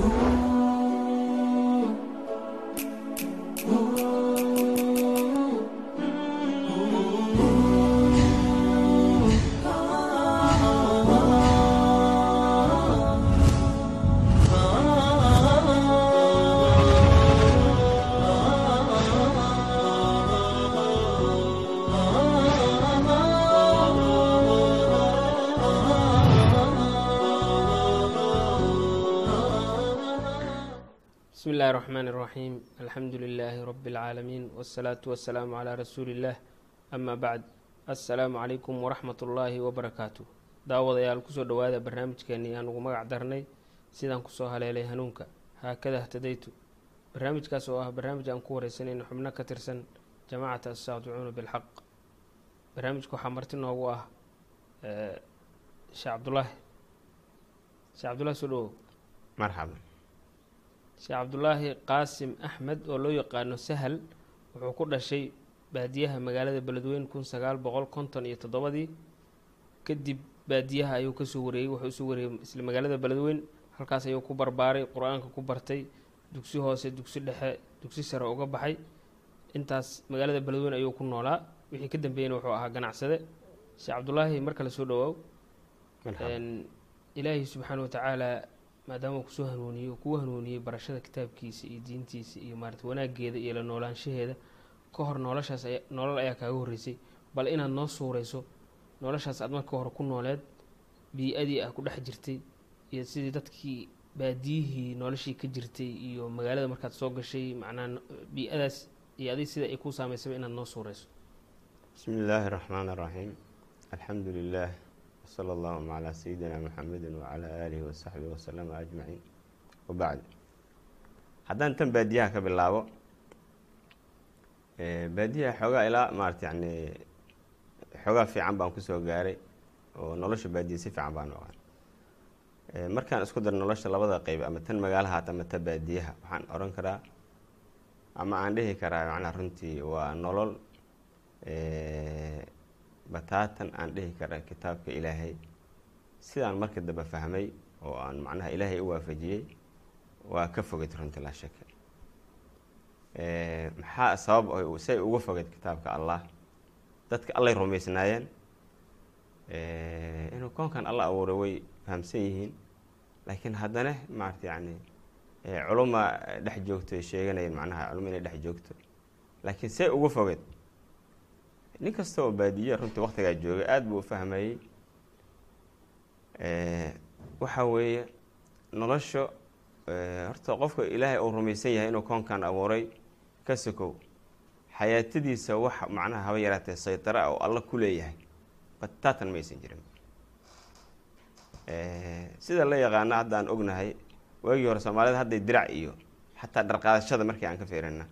Oh. الله الرحمن الرحيم الحمد لله رب العالمين والصلاة والسلام على رسول الله أما بعد السلام عليكم ورحمة الله وبركاته daawadayaal kusoo dhowaada barnaamijkeenii aan ugu magac darnay sidaan kusoo haleelay hanuunka haakada htadaytu barnaamijkaas oo ah barnaamij aan ku wareysanayno xubno ka tirsan jamaacata assaadicuuna bilxaq barnaamijka waxaa marti noogu ah sheekh cabdulaahi sheekh cabdullahi soo dhowow marxaban sheekh cabdulaahi qaasim axmed oo loo yaqaano sahal wuxuu ku dhashay baadiyaha magaalada beledweyne kun sagaal boqol konton iyo toddobadii. Kadib baadiyaha ayuu ka soo wareeyey wuxuu u soo wareeyey isla magaalada beledweyne halkaas ayuu ku barbaaray qur'aanka ku bartay dugsi hoose dugsi dhexe dugsi sare uga baxay. Intaas magaalada beledweyne ayuu ku noolaa. Wixii ka dambeeyena wuxuu ahaa ganacsade. Sheekh cabdulaahi mar kale soo dhowaaw ilaahay subxaana watacaala maadaama uu ku soo hanuuniyey uu kuu hanuuniyey barashada kitaabkiisa iyo diintiisa iyo maarata wanaageeda iyo la noolaanshaheeda ka hor noloshaas aya nolol ayaa kaaga horreysay. Bal inaad noo suureyso noloshaas aad marka hore ku nooleed bii-adii ah ku dhex jirtay iyo sidii dadkii baadiyihii noloshii ka jirtay iyo magaalada markaad soo gashay macnaha bii-adaas iyo adig sida ay kuu saameysaba inaad noo suureyso. Bismi illaahi اraxmaan اraxiim alxamdu lilah wsala allahuma calaa sayidina muxamedi wacalaa aalihi wasaxbihi wasalama ajmaciin wabacd haddaan tan baadiyaha ka bilaabo baadiyaha xoogaa ilaa maarata yani xoogaa fiican baan ku soo gaaray oo nolosha baadiya si fiican baan oqan markaan isku daro nolosha labada qeyb ama tan magaalahaat ama ta baadiyaha waxaan oran karaa ama aan dhihi karaa macnaa runtii waa nolol bataatan aan dhihi kara kitaabka ilaahay. Sidaan marka dambe fahmay oo aan macnaha ilaahay u waafajiyey waa ka fogeyd runtii laa shaka. Maxaa sabab say uga fogeyd kitaabka allah? Dadka allay rumaysnaayeen? Inuu koonkan alla abuuray way fahamsan yihiin laakiin haddana maarata yani culuma dhex joogto sheeganayeen macnaha culuma inay dhex joogto. Laakiin say uga fogeyd nin kasta oo baadiye runtii waktigaa joogay aada buu fahmayey waxa weeye nolosha horta qofka ilaahay uu rumaysan yahay inuu koonkan abuuray ka sokow. Xayaatadiisa wax macnaha haba yaraatee saytara ah oo alla ku leeyahay bataatan maysan jirin. Sida la yaqaano hadda aan ognahay waagii hore soomaalida hadday dirac iyo xataa dharqaadashada markii aan ka fiirina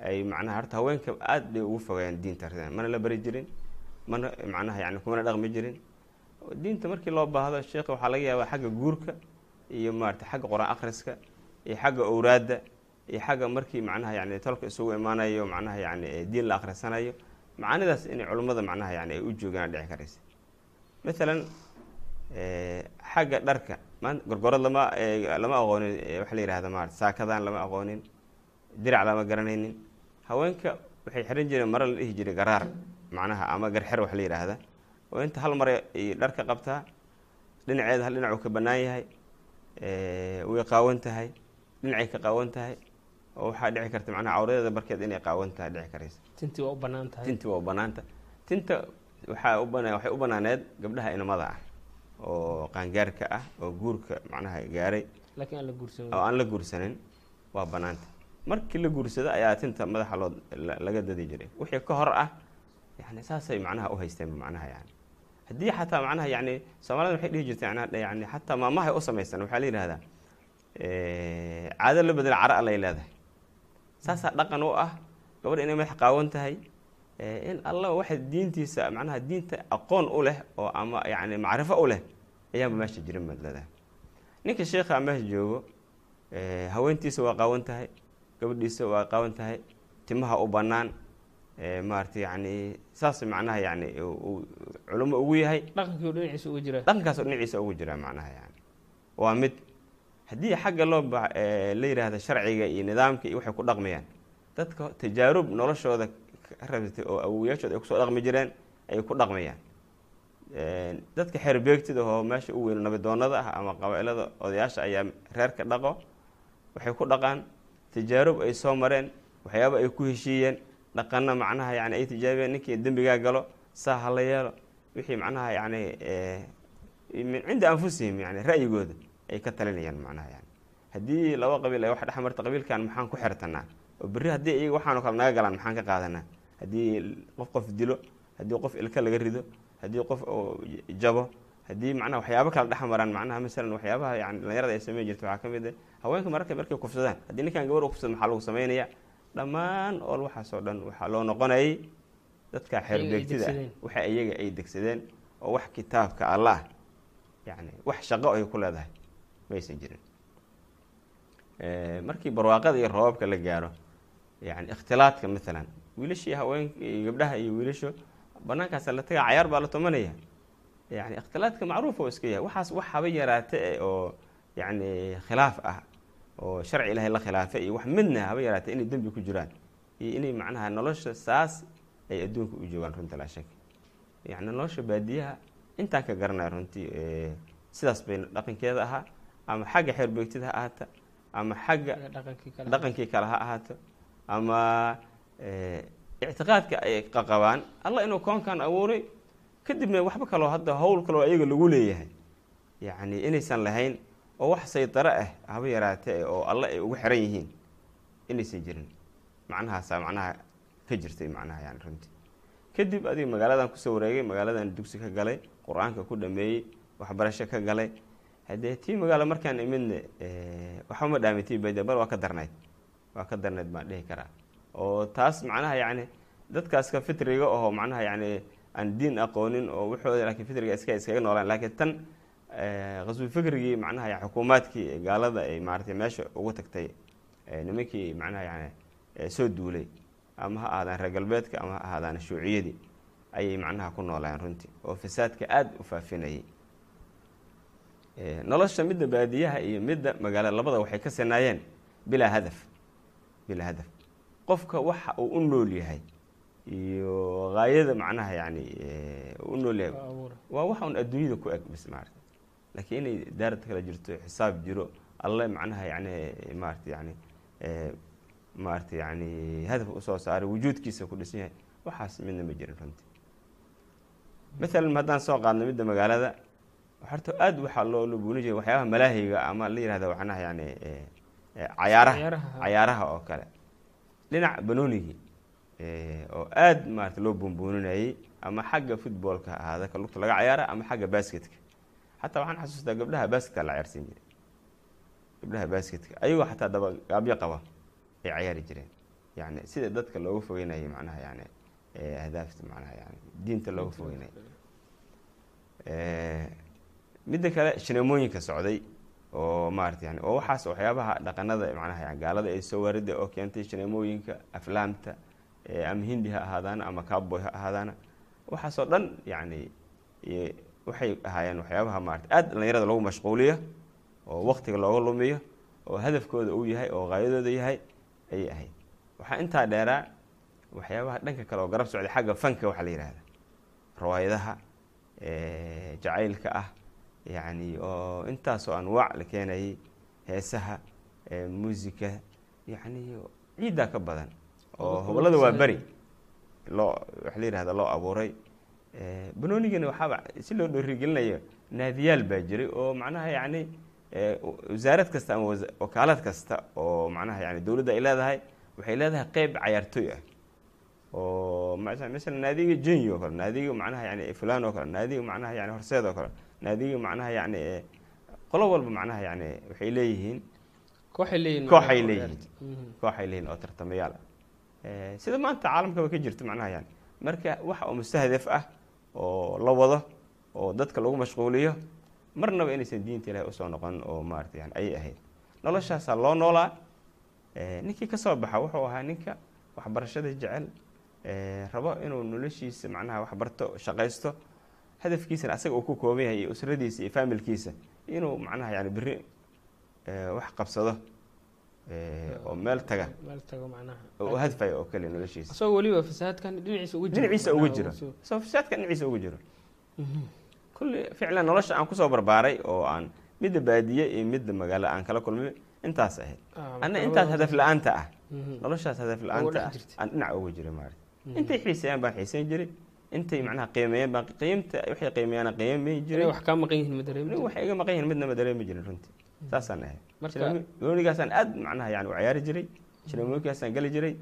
ay macnaha horta haweenka aada bay ugu fogaayaan diinta mana la bari jirin mana macnaha yani kumana dhaqmi jirin. Diinta markii loo baahdo sheekha waxaa laga yaabaa xagga guurka iyo maarata xagga qur'aan akhriska iyo xagga owraadda iyo xagga markii macnaha yani tolka isugu imaanayo macnaha yani diin la akhrisanayo. Macaanidaas inay culummada macnaha yani ay u joogaan dhici karaysa. Maalan xagga dharka gorgorad lama lama aqoonin waxaa la yihahda maarata saakadan lama aqoonin dirac lama garanaynin haweenka waxay xiran jireen mare la dhihi jiray garaar. Macnaha ama garxer wax la yidhaahda oo inta hal mare ay dharka qabtaa dhinaceeda hal dhinac uu ka bannaan yahay way qaawan tahay dhinacay ka qaawan tahay oo waxaa dhici karta macnaha cawradeeda barkeed inay qaawan tahay dhici karaysa. Tintii waa u bannaan tahay. Tinti waa u tinta waxaa u bana waxay u bannaaneed gabdhaha inamada ah oo qaangaarka ah oo guurka macnaha gaaray. Laakiin aan la guursan oo aan la guursanin waa bannaanta markii la guursado ayaa tinta madaxa loo laga dadi jiray. Wixii ka hor ah yani saasay macnaha u haysteen macnaha yani haddii xataa macnaha yani soomaalida waxay dhihi jirtay yani xataa maamahay u samaysan waxaa la yihahdaa caado la bedela cara allay leedahay saasaa dhaqan u ah gabadha inay madax qaawan tahay in alla waxa diintiisa macnaha diinta aqoon u leh oo ama yani macrifo u leh ayaanba meesha jirin baad leedahay ninka sheekha meesha joogo haweentiisa waa qaawan tahay gabadhiisa waa qaawan tahay timaha u bannaan maarata yani saas macnaha yani culimo ugu yahay. Dhaqankaas oo dhinaciisa ugu jira macnaha yani waa mid haddii xagga loo ba la yidhaahdo sharciga iyo nidaamka iyo waxay ku dhaqmayaan. Dadka tajaarub noloshooda ka oo awowayaashooda ay ku soo dhaqmi jireen ayay ku dhaqmayaan. Dadka xeerbeegtida oo meesha u weyn nabadoonada ah ama qabaa-ilada odayaasha ayaa reerka dhaqo waxay ku dhaqaan tajaarub ay soo mareen waxyaaba ay ku heshiiyeen dhaqana macnaha yani ay tijaabiyeen ninkii dembigaa galo saa hala yeelo wixii macnaha yani min cinda anfusihim yani ra'yigooda ay ka talinayaan macnaha yani haddii laba qabiil ay wax dhex marta qabiilkan maxaan ku xertanaa oo berri haddii iyaga waxaanoo kale naga galaan maxaan ka qaadanaa? Haddii qof qof dilo haddii qof ilka laga rido haddii qof jabo haddii macnaha waxyaabo kala dhex maraan macnaha masalan waxyaabaha yani dhalinyarada ay sameyn jirta waxaa ka mid ah haweenka mararka markay kufsadaan. Haddii ninkan gabar u kufsado maxaa lagu sameynaya? Dhammaan ool waxaasoo dhan waxaa loo noqonayay dadka xeerbeegtida ah. waxa iyaga ay degsadeen oo wax kitaabka allah yani wax shaqo ay ku leedahay maysan jirin. Markii barwaaqada iyo roobabka la gaaro yani ikhtilaadka maalan wiilashii haweenka iyo gabdhaha iyo wiilasho banaankaasa la tagaa cayaar baa la tumanaya yani ikhtilaadka macruuf oo iska yahay waxaas wax haba yaraate oo yani khilaaf ah oo sharci ilaahay la khilaafa iyo wax midna haba yaraate inay dembi ku jiraan iyo inay macnaha nolosha saas ay adduunka u joogaan runta laa shak yani nolosha baadiyaha intaan ka garanaya runtii sidaas bay dhaqankeeda ahaa ama xagga xeer beegtida ha ahaata ama xagga dhaqankii kale ha ahaato ama ictiqaadka ay qaqabaan allah inuu koonkan abuuray kadibna waxba kaloo hadda howl kaloo ayaga lagu leeyahay. Yacni inaysan lahayn oo wax saydaro ah haba yaraatee oo alle ay ugu xiran yihiin. Inaysan jirin. Macnahaasaa macnaha ka jirtay macnaha yani runtii. Kadib adiga magaaladan ku soo wareegay magaaladan dugsi ka galay qur'aanka ku dhameeyey waxbarasho ka galay. Haddee tii magaalo markaan imidna waxba ma dhaamin tii bade bal waa ka darnayd. Waa ka darnayd baan dhihi karaa. Oo taas macnaha yacni dadkaaska fitriga oo macnaha yacni aan diin aqoonin oo waxooda laakiin fitriga iska iskaga noolaan. Laakiin tan qaswi fikrigii macnaha xukuumaadkii gaalada ay maaratay meesha ugu tagtay nimankii macnaha yani soo duulay ama ha ahaadaan reer galbeedka ama ha ahaadaan shuuciyadii ayay macnaha ku noolaan runtii oo fasaadka aada u faafinayay. Nolosha midda baadiyaha iyo midda magaalada labada waxay ka sinaayeen bilaa hadaf bilaa hadaf. Qofka waxa uu u nool yahay iyo haayada macnaha yani u nool yahay waa waxa un adduunyada ku eg bis maarata laakiin inay daarad kala jirto xisaab jiro alle macnaha yani maarata yani maarata yani hadaf u soo saaray wujuudkiisa ku dhisan yahay waxaas midna ma jirin runtii maalan haddaan soo qaadno midda magaalada horta aada waxaa loo lubuuni jiray waxyaabaha malaahiga ama la yihahda macnaha yani cayaaraha cayaaraha oo kale. Dhinac banoonigii oo aada maarata loo buunbuuninayay ama xagga footboolka ha ahaada ka lugta laga cayaara ama xagga basketka. Xataa waxaan xasuustaa gabdhaha basketka la cayaarsiin jiray. Gabdhaha basketka ayagoo xataa daba gaabyo qaba ay cayaari jireen. Yani sida dadka looga fogeynayay macnaha yani ahdaafta macnaha yani diinta looga fogeynaya midda kale shineemooyinka socday oo maarata yani oo waxaas waxyaabaha dhaqanada macnaha yani gaalada ay soo warida oo keentay shineemooyinka aflaamta ama hindi ha ahaadaana ama cowboy ha ahaadaana waxaasoo dhan yani waxay ahaayeen waxyaabaha maarata aada dhalinyarada lagu mashquuliyo oo waktiga looga lumiyo oo hadafkooda uu yahay oo haayadooda yahay ayay ahayd. Waxaa intaa dheeraa waxyaabaha dhanka kale oo garab socday xagga fanka waxaa la yihahda riwaayadaha jacaylka ah yani oo intaasoo anwaac la keenayay heesaha muusika yani ciiddaa ka badan oo hobolada waa beri. Loo waxa la yihahda loo abuuray. Banoonigana waxaaba si loo dhoorigelinayo naadiyaal baa jiray oo macnaha yani wasaarad kasta ama wakaalad kasta oo macnaha yani dowladda ay leedahay waxay leedahay qeyb cayaartooy ah. Oo masalan naadiga jeny oo kale naadiga macnaha yani fulan oo kale naadiga macnaha yani horseed oo kale naadiga macnaha yani qolo walba macnaha yani waxay leeyihiin kooxay leeyihiin kooxay leeyihiin. oo tartamayaal. ah sida maanta caalamkaba ka jirta macnaha yani marka waxa oo mustahdaf ah oo la wado oo dadka lagu mashquuliyo marnaba inaysan diinta ilahay u soo noqon oo maarata yani ayay ahayd. Noloshaasaa loo noolaa ninkii ka soo baxa wuxuu ahaa ninka waxbarashada jecel rabo inuu noloshiisa macnaha waxbarto shaqaysto hadafkiisana asaga uu ku kooban yahay iyo usradiisa iyo faamilkiisa inuu macnaha yani beri wax qabsado oo meel taga. Macnaha. Oo keliya noloshiisa. isagoo weliba fasaadkan dhinaciisa ugu jiro. Dhinaciisa ugu jiro. Uu soo- soo fasaadka dhinaciisa ugu jiro. Mhm. kulli ficlan nolosha aan ku soo barbaaray oo aan midda baadiye iyo midda magaalo aan kala kulmay intaas ahayd. Ah, anna marka intaas hadaf la'aanta ah. Mhm. noloshaas hadaf la'aanta ah aan dhinac ugu jiray maarata Mhm. intay xiiseeyaan baan xiiseyn jiray intay macnaha qiimeeyaan baan qiimta waxay qiimeeyaan qiimeyn inay jiray wax kaa maqan yihiin ma dareemi waxay iga maqan yihiin midna ma dareemi jirin runtii. Saasaan ahay. Marka- goonigaasaan aad macnaha yani u ciyaari jiray shinamoonkaasaan geli jiray.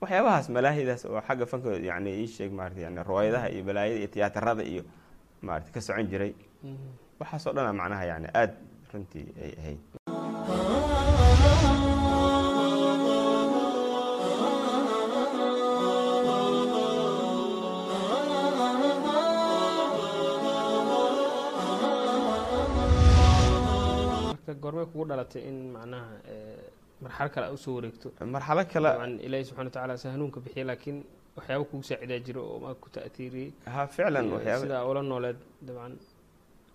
Waxyaabahaas malaahidaas oo xagga fanka yani ii sheeg maarata yani riwaayadaha iyo balaayada iyo tiyaatarada iyo maarata ka socon jiray. Mhm. waxaasoo dhana macnaha yani aad runtii ay ahayd goormay kugu dhalatay in macnaha eh, marxalo kale aad u soo wareegto. Marxalo kale ilaahi subxana watacaala se hanuunka bixiya laakiin waxyaaba kugu saacidaa jiro oo maa ku ta'tiiriyey ha ficlan waxyaaba ula nooleed dabcan.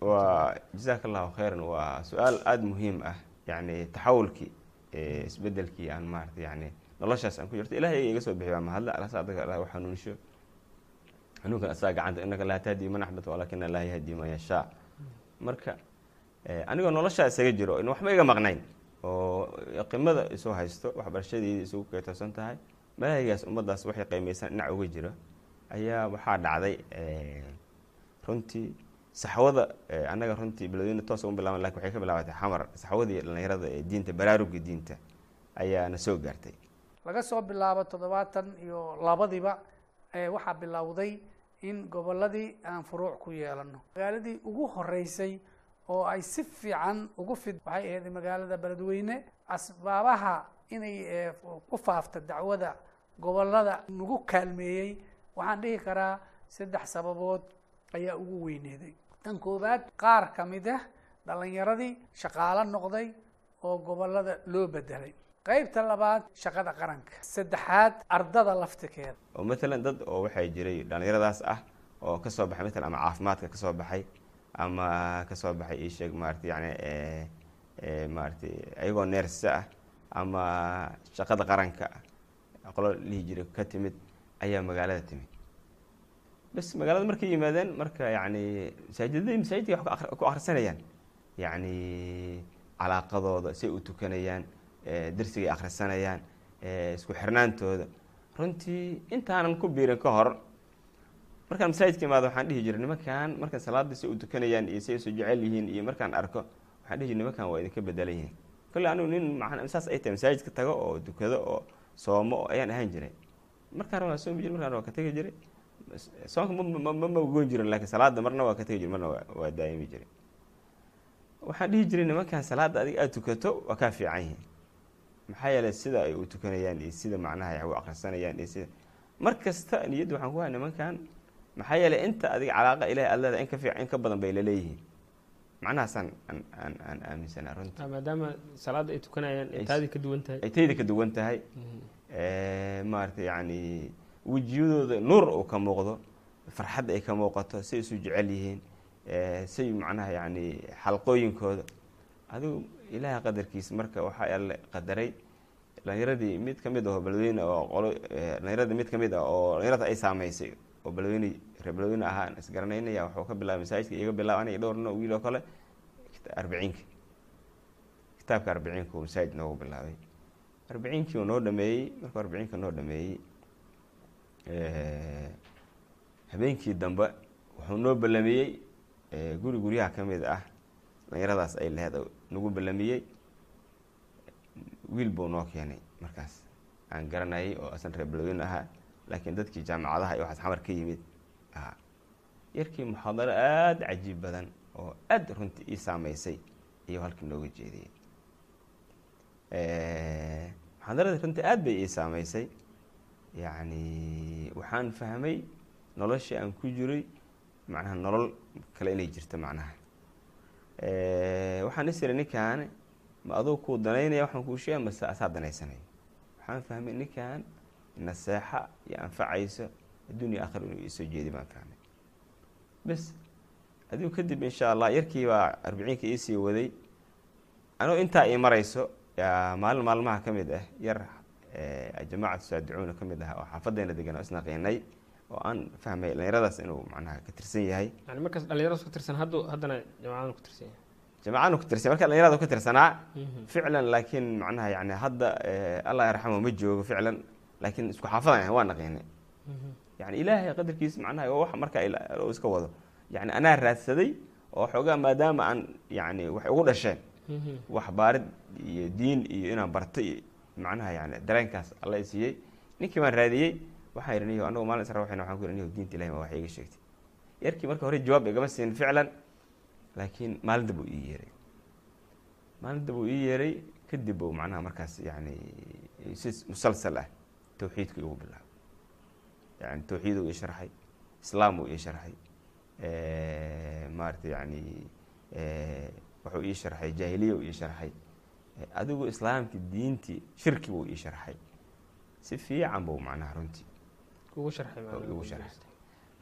Waa jazaaka allahu khayran waa su'aal aada muhiim ah. Yani taxawulkii isbedelkii aan maarata yani noloshaas aan ku jirto ilahay iga soo bixiy waa mahadle alas adaga allah u xanuunisho. Hanuunkan asaga gacanta innaka laa tahdi man axbata walaakina allaha yahdi man yashaa. Marka anigoo noloshaa isaga jiro in waxba iga maqnayn oo qimada isu haysto waxbarashadeedii isugu keetoosan tahay malaahigaas ummaddaas waxay qiimaysan dhinac uga jiro ayaa waxaa dhacday eh, runtii saxwada eh, annaga runtii beladweyne toos uma bilaaban laakiin waxay ka bilaabatay xamar. Saxwadii dhallinyarada ee diinta baraarugii diinta ayaa na soo gaartay. Laga soo bilaabo toddobaatan iyo labadiba ee waxaa bilowday in gobolladii aan furuuc ku yeelano magaaladii ugu horeysay oo ay si fiican ugu fid waxay ahayd magaalada beledweyne asbaabaha inay eh, ku faafta dacwada gobollada nagu kaalmeeyey. Waxaan dhihi karaa saddex sababood ayaa ugu weyneeday tan koowaad qaar ka mid ah dhallinyaradii shaqaalo noqday oo gobollada loo bedelay qaybta labaad shaqada qaranka. Saddexaad ardada laftikeeda oo matalan dad oo waxaa jiray dhallinyaradaas ah oo ka soo baxay matalan ama caafimaadka ka soo baxay ama ka soo baxay ii sheeg maarata yani eh, eh, maarata ayagoo neersa ah ama shaqada qaranka ah qolo lihi jiray ka timid ayaa magaalada timid. Bas magaalada markay yimaadeen marka yani masaajidadii masaajidka wax ku akhrisanayaan. Yani calaaqadooda say u tukanayaan eh, darsigay akhrisanayaan isku xirnaantooda. Runtii intaanan ku biirin ka hor markaan masaajidka imaado waxaan dhihi jiray nimankan markaan salaada say u tukanayaan iyo say isu jecel yihiin iyo markaan arko waxaan dhihi jiray nimankan waa idinka bedelan yihiin kolle anigu nin maa saas ay tahay masaajidka tago oo dukado oo soomo oo ayaan ahaan jiray. Markaan waa soomi jiray markaan waa ka tegi jiray soonka ma- ma ma ma goyn jirin laakiin salaada marna waa ka tegi jiray marna waa- daa'imi jiray waxaan dhihi jiray nimankan salaada adiga aad tukato waa kaa fiican yihiin maxaa yeelay sida ay u tukanayaan iyo sida macnaha ay u akhrisanayaan iyo sida. Mar niyadda waxaan ku haya nimankan maxaa yeelay inta adiga calaaqa ilahi aad leedahay in ka fiican in ka badan bay laleeyihiin macnahaasaan aan aan aan aaminsanaa runtii. Ah, maadaama salaada ay tukanayaan ay Ay- taadii ka duwan tahay. ay tayda ka duwan tahay. Maarata yani wejiyadooda nuur uu ka muuqdo farxadda ay ka muuqato say isu jecel yihiin eh, say macnaha yani xalqooyinkooda. Adigu ilaaha qadarkiisa marka waxaa alle qadaray dhalinyaradii mid ka mid ah oo qolo eh, dhalinyaradii mid ka mid ah oo dhalinyarada ay saameysay oo reer beledweyne ahaa isgaranaynaya wuxuu ka bilaabay masaajidka iga bilaab dhowrna wiil oo kale. Arbiciinka kitaabka arbiciinka uu masaajid noogu bilaabay. Arbiciinkii uu noo dhameeyey markuu arbiciinka noo dhameeyey habeenkii dambe wuxuu noo ballamiyey guri guryaha ka mid ah. Dhalinyaradaas ay laheed oo nagu ballamiyey. Wiil buu noo keenay markaas. Aan garanayay oo asan reer beledweyne ahaa laakiin dadkii jaamacadaha iyo waxaas xamar ka yimid yarkii muxaadaro aada cajiib badan oo aada runtii ii saameysay iyo halkii nooga jeediyey muxaadarada runtii aada bay ii saameysay yacni waxaan fahmay noloshii aan ku jiray macnaha nolol kale inay jirto macnaha. Waxaan is iri ninkan ma aduu kuu danaynaya waxaan kuu sheega mase asaa danaysanaya waxaan fahmay ninkan naseexa iyo anfacayso adduuniya akhir inuu iisoo jeedi baan fahmay bes adigu kadib insha allah yarkii baa arbiciinka iisii waday. Anuu intaa ii marayso maalin maalmaha ka mid ah yar jamaacatu saadicuuna ka mid ah oo xaafadeena degan oo isnaqiinay oo aan fahmay dhalinyaradaas inuu macnaha ka tirsan yahay. Dhalinyaradaas ku tirsan ku marka dhalinyarada ka tirsanaa ficlan laakiin macnaha yani hadda allah yarxamo ma joogo ficlan laakiin isku xaafadan ahay waa naqiinay yani ilaahay qadarkiis macnaha waa wax marka iska wado. Yani anaa raadsaday oo xoogaa maadaama aan yani waxay ugu dhasheen. Wax baarid iyo diin iyo inaan barto iyo macnaha yani dareenkaas alla siiyey. Ninkii baan raadiyey waxaan yidhi niyo anagu maalin isra waxayna waxaan ku niyo diinta ilahi ma wax iiga sheegtay. Yarkii marka hore jawaab igama siin ficlan laakiin maalinta buu ii yeeray. Maalinta buu ii yeeray kadib buu macnaha markaas yani si musalsal ah tawxiidka igu bilaabay yani tawxiid uu ii sharxay islaam uu ii sharxay maarata yani wuxuu ii sharxay jaahiliya uu ii sharxay adigu islaamki diintii shirki buu ii sharxay. Si fiican buu macnaha runtii igu sharxay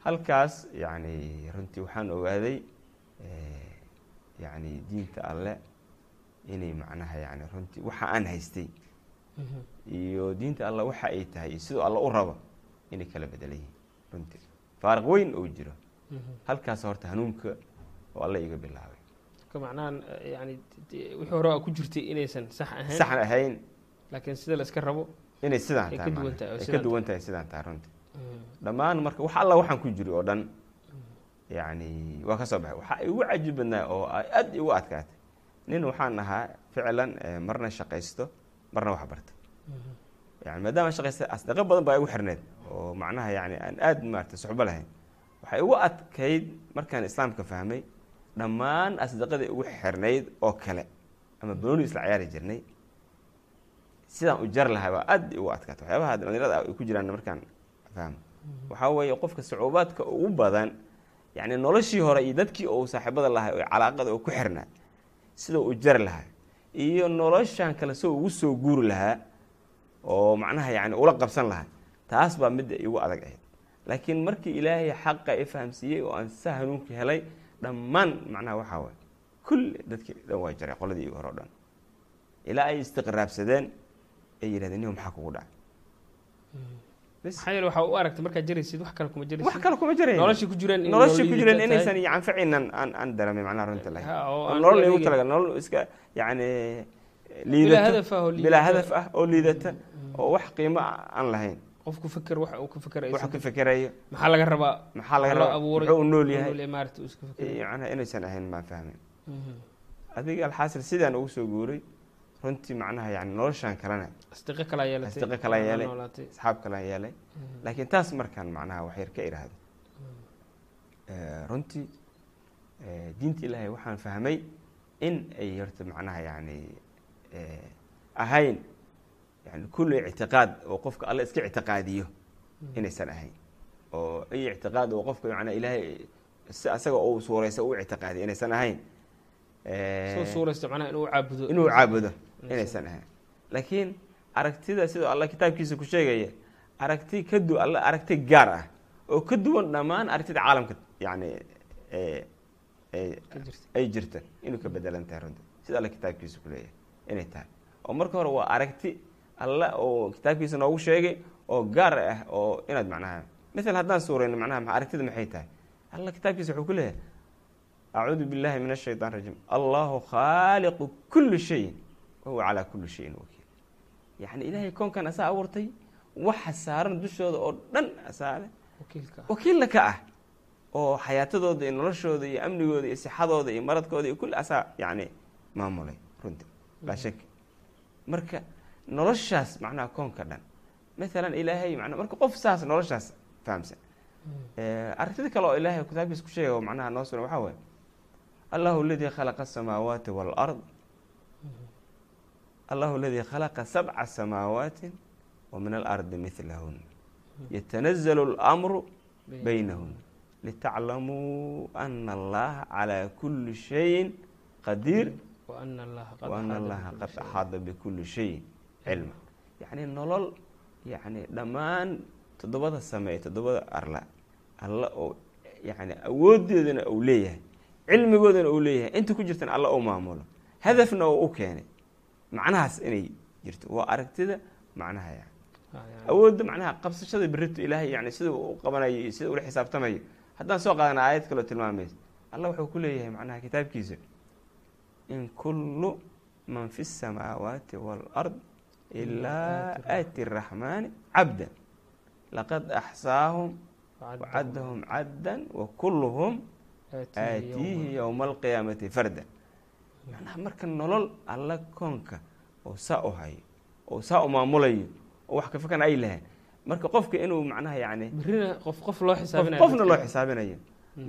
halkaas yani runtii waxaan ogaaday yani diinta alle inay macnaha yani runtii waxa aan haystay iyo diinta alle waxa ay tahay iyo siduu alle u rabo inay kala bedelan yihiin runtii. Faariq weyn oo jiro. Halkaas horta hanuunka oo alle iga bilaabay. Macnaha yani wixii hore aa ku jirtay inaysan sax ahayn. Saxan ahayn. Laakiin sida la iska rabo inay sidaan ay tahay ka duwan tahay ay ka sidaan duwan tahay. sidaan tahay runtii. Dhammaan marka wax alla waxaan ku jiri oo dhan yani waa ka soo baxay. Waxaa igu cajib badnaa oo ay aad igu adkaatay. Nin waxaan ahaa ficlan eh, marna shaqaysto marna wax barta. Yani maadaama shaqaysta asdaqo badan baa igu xirneed oo macnaha yani aan aad maarata suxbo lahayn waxay igu adkayd markaan islaamka fahmay dhammaan asdaqadii igu xirnayd oo kale ama banooni isla ciyaari jirnay. Sidaan u jar lahaa baa aad igu adkaatay waxyaabaha dhalinyarada ay ku jiraan markaan fahmo. Waxaa weeye qofka sacuubaadka ugu badan yani noloshii hore iyo dadkii uu saaxiibada lahay oo calaaqada oo ku xirnaa sida u jari lahaa iyo noloshan kale soo ugu soo guuri lahaa oo macnaha yani ula qabsan lahaa taas baa midda igu adag ahayd. Laakiin markii ilaahay xaqa i fahamsiiyey oo aan sa hanuunka helay dhammaan macnaha waxaa waay kulli dadkii dhan waa jaray qoladii igu hore o dhan. Ilaa ay istiqraabsadeen ay yidhahdeen niho maxaa kugu dhacay noloshii ku jireen inaysan aan runta lahayn nolol igu nolol iska yani bilaa hadaf ah oo liidata. oo wax qiimo aan lahayn qofku feker waxa uu ka fekeraysa wax ka fekerayo maxaa laga rabaa maxaa laga rabaa muxuu u nool yahay maarata uu iska fekeray macnaha inaysan ahayn maan Mhm. adiga alxaasil sidaan ugu soo guuray runtii macnaha yani noloshaan kalena asdiqo kalaa yeelatay asdiqo kalaa waxaa yeelay. asxaab kalaan yeelay laakiin taas markaan macnaha wax yar ka iraahdo Eh, runtii diinta ilaahay waxaan fahmay in ay horta macnaha yani eh, ahayn yani kulli ictiqaad oo qofka alle iska ictiqaadiyo inaysan ahayn. Oo ay ictiqaad oo qofka macnaha ilaahay si asaga uu suuraysa u ictiqaadiyo inaysan ahayn Eh, inuu caabudo. inaysan ahayn. Laakiin aragtida sidoo alla kitaabkiisa ku sheegaya aragti ka du alla aragti gaar ah oo ka duwan dhammaan aragtida caalamka yani ee- ee- ka jirta ay jirta inuu ka bedelan tahay runta sida alla kitaabkiisa ku leeyahay inay tahay. Oo marka hore waa aragti alla oo kitaabkiisa noogu sheegay oo gaar ah oo inaad macnaha mithal haddaan suurayno macnaha ma- aragtida maxay tahay? Alla kitaabkiisa wuxuu ku leeyahay acuudu billahi min ashaytaan rajiim. Allahu khaaliqu kuli shayin wahuwa calaa kuli shayin wakiil. Yacni ilaahay koonkan asaa abuurtay waxa saaran dushooda oo dhan asaale wakiilka ah. ka ah oo xayaatadooda iyo noloshooda iyo amnigooda iyo sixadooda iyo maradkooda iyo kulli asaa yani maamulay runtii. Laa shaki marka noloshaas macnaha koonka dhan maalan ilaahay mana marka qof saas noloshaas fahamsan. Eh, aragtida kale oo ilaahay kitaabkiisa ku sheega macnaha noo sugan waxaa waaye allahu aladii khalaqa asamaawaati waalard allahu aladii khalaqa sabca samaawaati wa min alardi milahun yatanazalu اlamru baynahun litaclamuu ana allaha calaa kuli shayin qadiir waana allaha qad axaada bikuli shayin cilma yacni nolol yacni dhammaan toddobada sameeye toddobada arla alla oo yani awoodeedana uu leeyahay cilmigoodana uu leeyahay inta ku jirtana alla uu maamulo hadafna oo u keenay macnahaas inay jirto waa aragtida macnaha yani awoodda macnaha qabsashada berito ilaahay yani sida u qabanayo iyo sida ula xisaabtamayo haddaan soo qaadana aayad kaloo tilmaamaysa allah wuxuu ku leeyahay macnaha kitaabkiisa in kullu man fi الsamaawaati wاlard ilaa aati الraxmaani cabda laqad axsaahum wacadahum caddan wakuluhum aatiihi yowma alqiyaamati farda macnaha marka nolol alla koonka oo saa u hayo oo saa u maamulayo oo wax kafakan ay lahayn marka qofka inuu macnaha yani qofna loo xisaabinayo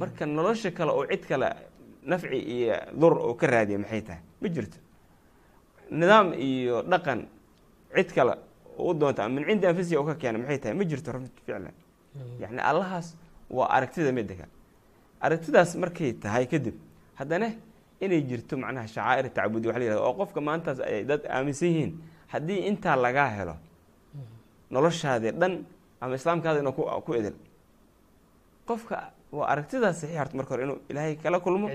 marka nolosha kale oo cid kale nafci iyo dur oo ka raadiya maxay tahay? Ma jirto. Nidaam iyo dhaqan cid kale u doonta min cindi anfisiya oo ka keena maxay tahay? Ma jirto ficlan. Yani allahaas waa aragtida midaka aragtidaas markay tahay kadib haddana inay jirto macnaha shacaa'ir tacbudi wa la yihahdo oo qofka maantaas ay dad aaminsan yihiin haddii intaa lagaa helo noloshaadii dhan ama islaamkaada inuu ku edel qofka waa aragtidaas saxiix horta marka hore inuu ilaahay kala kulmo.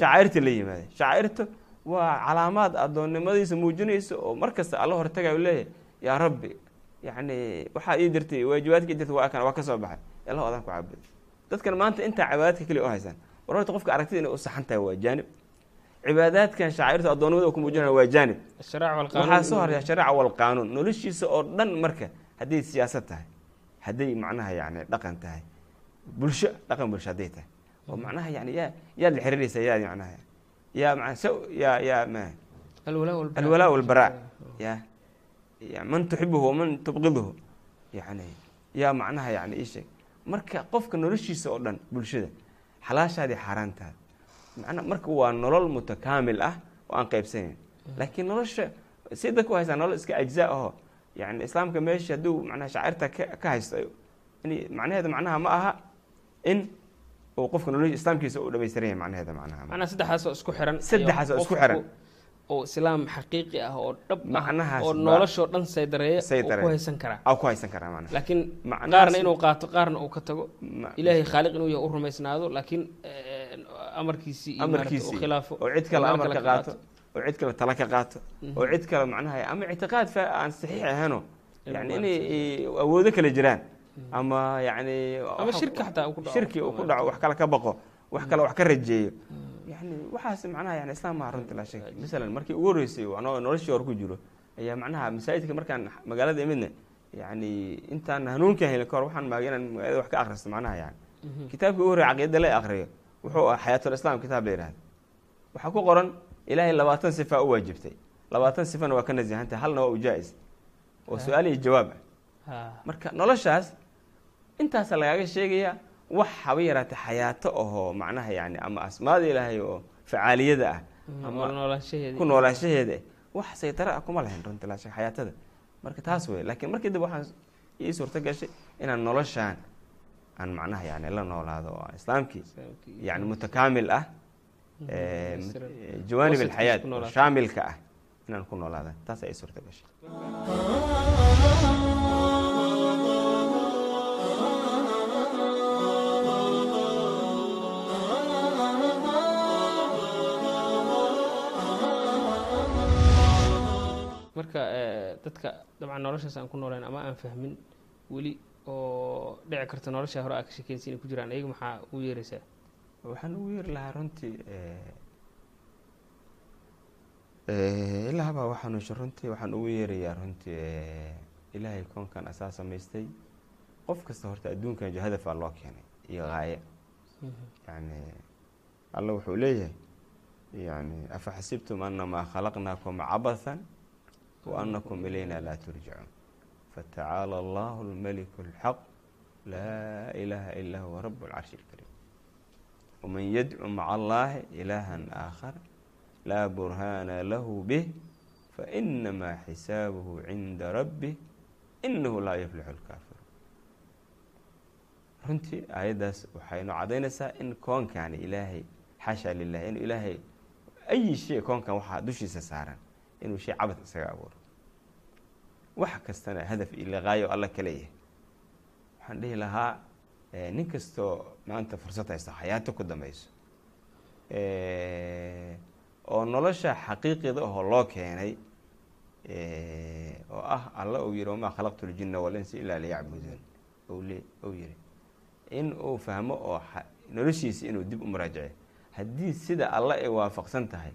Shacairta la yimaada shacairta waa calaamaad addoonnimadiisa muujinaysa oo mar kasta alla hortagayo leeyahay yaa rabbi yacni waxaa ii dirtay waajibaadka ii dirtay waa kan waa ka soo baxay. Allah adaan ku caabuda dadkan maanta intaa cibaadaadka keliya u haysaan. War horta qofka aragtida inay u saxan tahay waa jaanib cibaadaadkan shacairta addoonnimada oo ku muujinaya waa jaanib. Waxaa soo horaya shareeca walqaanuun noloshiisa oo dhan marka hadday siyaasad tahay hadday macnaha yani dhaqan tahay bulsho dhaqan bulsho hadday tahay. Oo macnaha yani yaa yaad la xiriiraysa yaad macnaha yaa maa yaa yaa ma alwalaa walbaraa ya man tuxibuhu waman tubqiduhu yani yaa macnaha yani ii sheeg. Marka qofka noloshiisa oo dhan bulshada xalaashaadii xaaraantaada macna marka waa nolol mutakaamil ah oo aan qaybsanayn laakiin nolosha si dadka u haystaa nolol iska ajzaa aho yani islaamka meesha hadduu macnaha shaacirta ka haysto macnaheeda macnaha ma aha in uu qofka nolosha islaamkiisa uu dhamaystiran yahay macnaheeda macnaha. Macnaa saddexaas oo isku xiran Saddexaas oo ayaa isku xiran. oo islaam xaqiiqi ah oo dhab ah Macnahaas oo noloshoo dhan saydareeya ku haysan karaa. Aa ku haysan karaa macnaha. Laakiin qaarna inuu qaato qaarna uu ka tago. Ilaahay khaaliq inuu yahay u rumaysnaado laakiin amarkiisii iyo maaragtay amarkiisii. uu khilaafo oo cid kale meel amar ka ka qaato. Oo cid kale tala ka qaato. Oo cid kale macnaha ama ictiqaad fa aan saxiix ahayno. Inuu yani inay awoodo kale jiraan. Ama yani shirki uu ku dhaco. wax kale ka baqo wax kale wax ka rajeeyo. Yani waxaas macnaha yani islaam maha runti laa shaki masalan markii ugu horreysay noloshii hore ku jiro ayaa macnaha masaajidka markaan magaalada imidna yani intaan hanuunkan helin kahor waxaan maagay inaan magaalada wax ka akhristo macnaha yani kitaabkii ugu horrey caqiidada la akriyo wuxuu ah xayaatul islaam kitaab la yihahda waxaa ku qoran ilaahay labaatan sifa u waajibtay. Labaatan sifana waa ka nasihantay halna waa u jaa-is. Oo su'aal iyo jawaab ah. Marka noloshaas intaasa lagaaga sheegaya wax haba yaraatay xayaato ahoo macnaha yani ama asmaada ilaahay oo facaaliyada ah ama ama ku noolaanshaheeda wax saytara ah kuma lahayn runti laa shak xayaatada. Marka taas wey laakiin markii dib waxaan ii suurto gashay inaan noloshaan aan macnaha yani la noolaado oo aan islaamkii yani mutakaamil ah eh, jawaanib alxayaat oo shaamilka ah inaan ku noolaada taas ay suurto gashay marka eh, dadka dabcan noloshaas aan ku nooleen ama aan fahmin weli oo dhici karta nolosha hore aa ka sheekeysa inay ku jiraan. Ayaga maxaa u yeeraysaa waxaan ugu yeeri lahaa runtii ilaahbaa waxaa nusha runtii waxaan ugu yeerayaa runtii ilaahay koonkan asaa samaystay. Qof kasta horta adduunkan hadafaa loo keenay iyo gaaye yani alla wuxuu leeyahay yani afa xasibtum anamaa khalaqnaakum cabathan wa anakum ilayna laa turjacuun fatacaala allahu almaliku alxaq laa ilaaha ilaa huwa rabu lcarshi alkariim waman yadcu maca allahi ilaahan aakhar laa burhaana lahu bih fainamaa xisaabuhu cinda rabbih inahu laa yuflixu lkaafiruun runtii aayaddaas waxaynu cadaynaysaa in koonkani ilaahay xaasha lilah inuu ilaahay ayi shay koonkan waxaa dushiisa saaran inuu shay cabad isaga abuuro wax kastana hadaf iyo liqaayo alla ka leeyahay. Waxaan dhihi lahaa eh, nin kastoo maanta fursad haysta xayaato ku dambayso oo nolosha xaqiiqida ahoo loo keenay oo ah alla uu yihi wamaa khalaqtu ljina walinsa ilaa liyacbuduun. L ou yihi in uu fahmo oo noloshiisa inuu dib u muraajace haddii sida alla ay waafaqsan tahay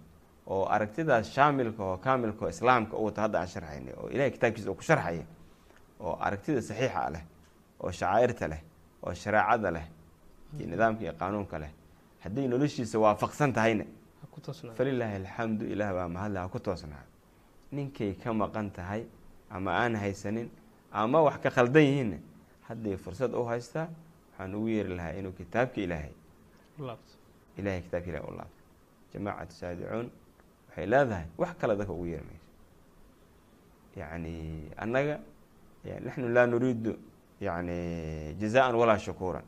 oo aragtidaas shaamilka oo kaamilka islaamka wata hadda aan sharxayna oo ilahay kitaabkiisa ku sharxaya oo aragtida saxiixa leh oo shacaa'irta leh oo shareecada leh iyo nidaamka iyo qaanuunka leh hadday noloshiisa waafaqsan tahayna falilaahi alxamdu ilaah baa mahadle ha ku toosnaa. Ninkay ka maqan tahay ama aan haysanin ama wax ka khaldan yihiinna hadday fursad u haystaa waxaan ugu yeeri lahaa inuu kitaabka ilaahay ilahay kitaabka ilahay u laabto. Jamaacatu saadicuun waxay leedahay wax kale dadka ugu yeeri mayso yacni annaga naxnu laa nuriidu yani jazaan walaa shukuuran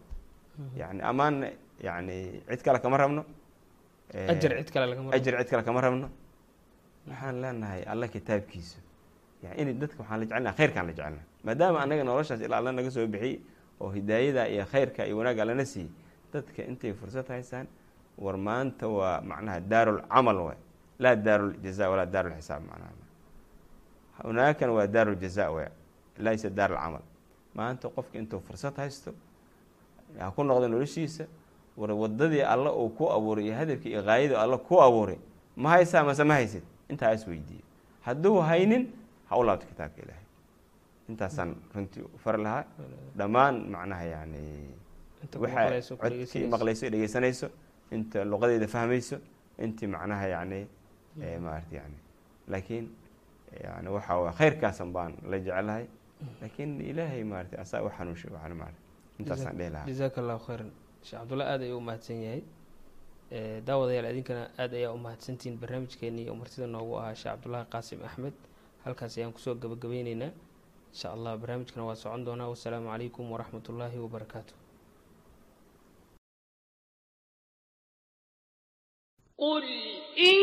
yani amaanna yani cid kale kama rabno. Ajar cid kale lagama ajar cid kale kama rabno. Waxaan leenahay alla kitaabkiisa. Yani in dadka waxaan la jecelnaha khayrkaan la jecelnaha maadaama annaga noloshaas ilaa alla naga soo bixiyey oo hidaayada iyo khayrka iyo wanaagga allana siiyey dadka intay fursad haystaan war maanta waa macnaha daarulcamal waay laa daaruljaza walaa daarulxisaab macnaha hunaakan waa daaruljaza way laysa daarulcamal maanta qofka intuu fursad haysto ha ku noqdo noloshiisa war wadadii alla uu ku abuuray iyo hadafkii iyo haayadii alla ku abuuray ma haysaa mase ma haysid intaa is weydiiyo hadduu haynin ha u laabto kitaabka ilaahay intaasaan runtii far lahaa dhammaan macnaha yani waxa codkii maqlayso dhegeysanayso inta luqadeeda fahmayso intii macnaha yani maarata yani laakiin yani waxa waa khayrkaasan baan la jecelahay laakiin ilaahay maarata asaa u xanuunshay waxaan maarata intaasaan dhihi lahaa jazaaka allahu khayran sheekh cabdulla aad ayuu umahadsan yahay daawadayaal idinkana aad ayaa umahadsantihiin barnaamijkeenii iyo martida noogu ahaa sheekh cabdullaahi qaasim axmed halkaas ayaan kusoo gabagabeyneynaa insha allah barnaamijkana waa socon doonaa wasalaamu calaykum waraxmat ullaahi wabarakaatu قل إن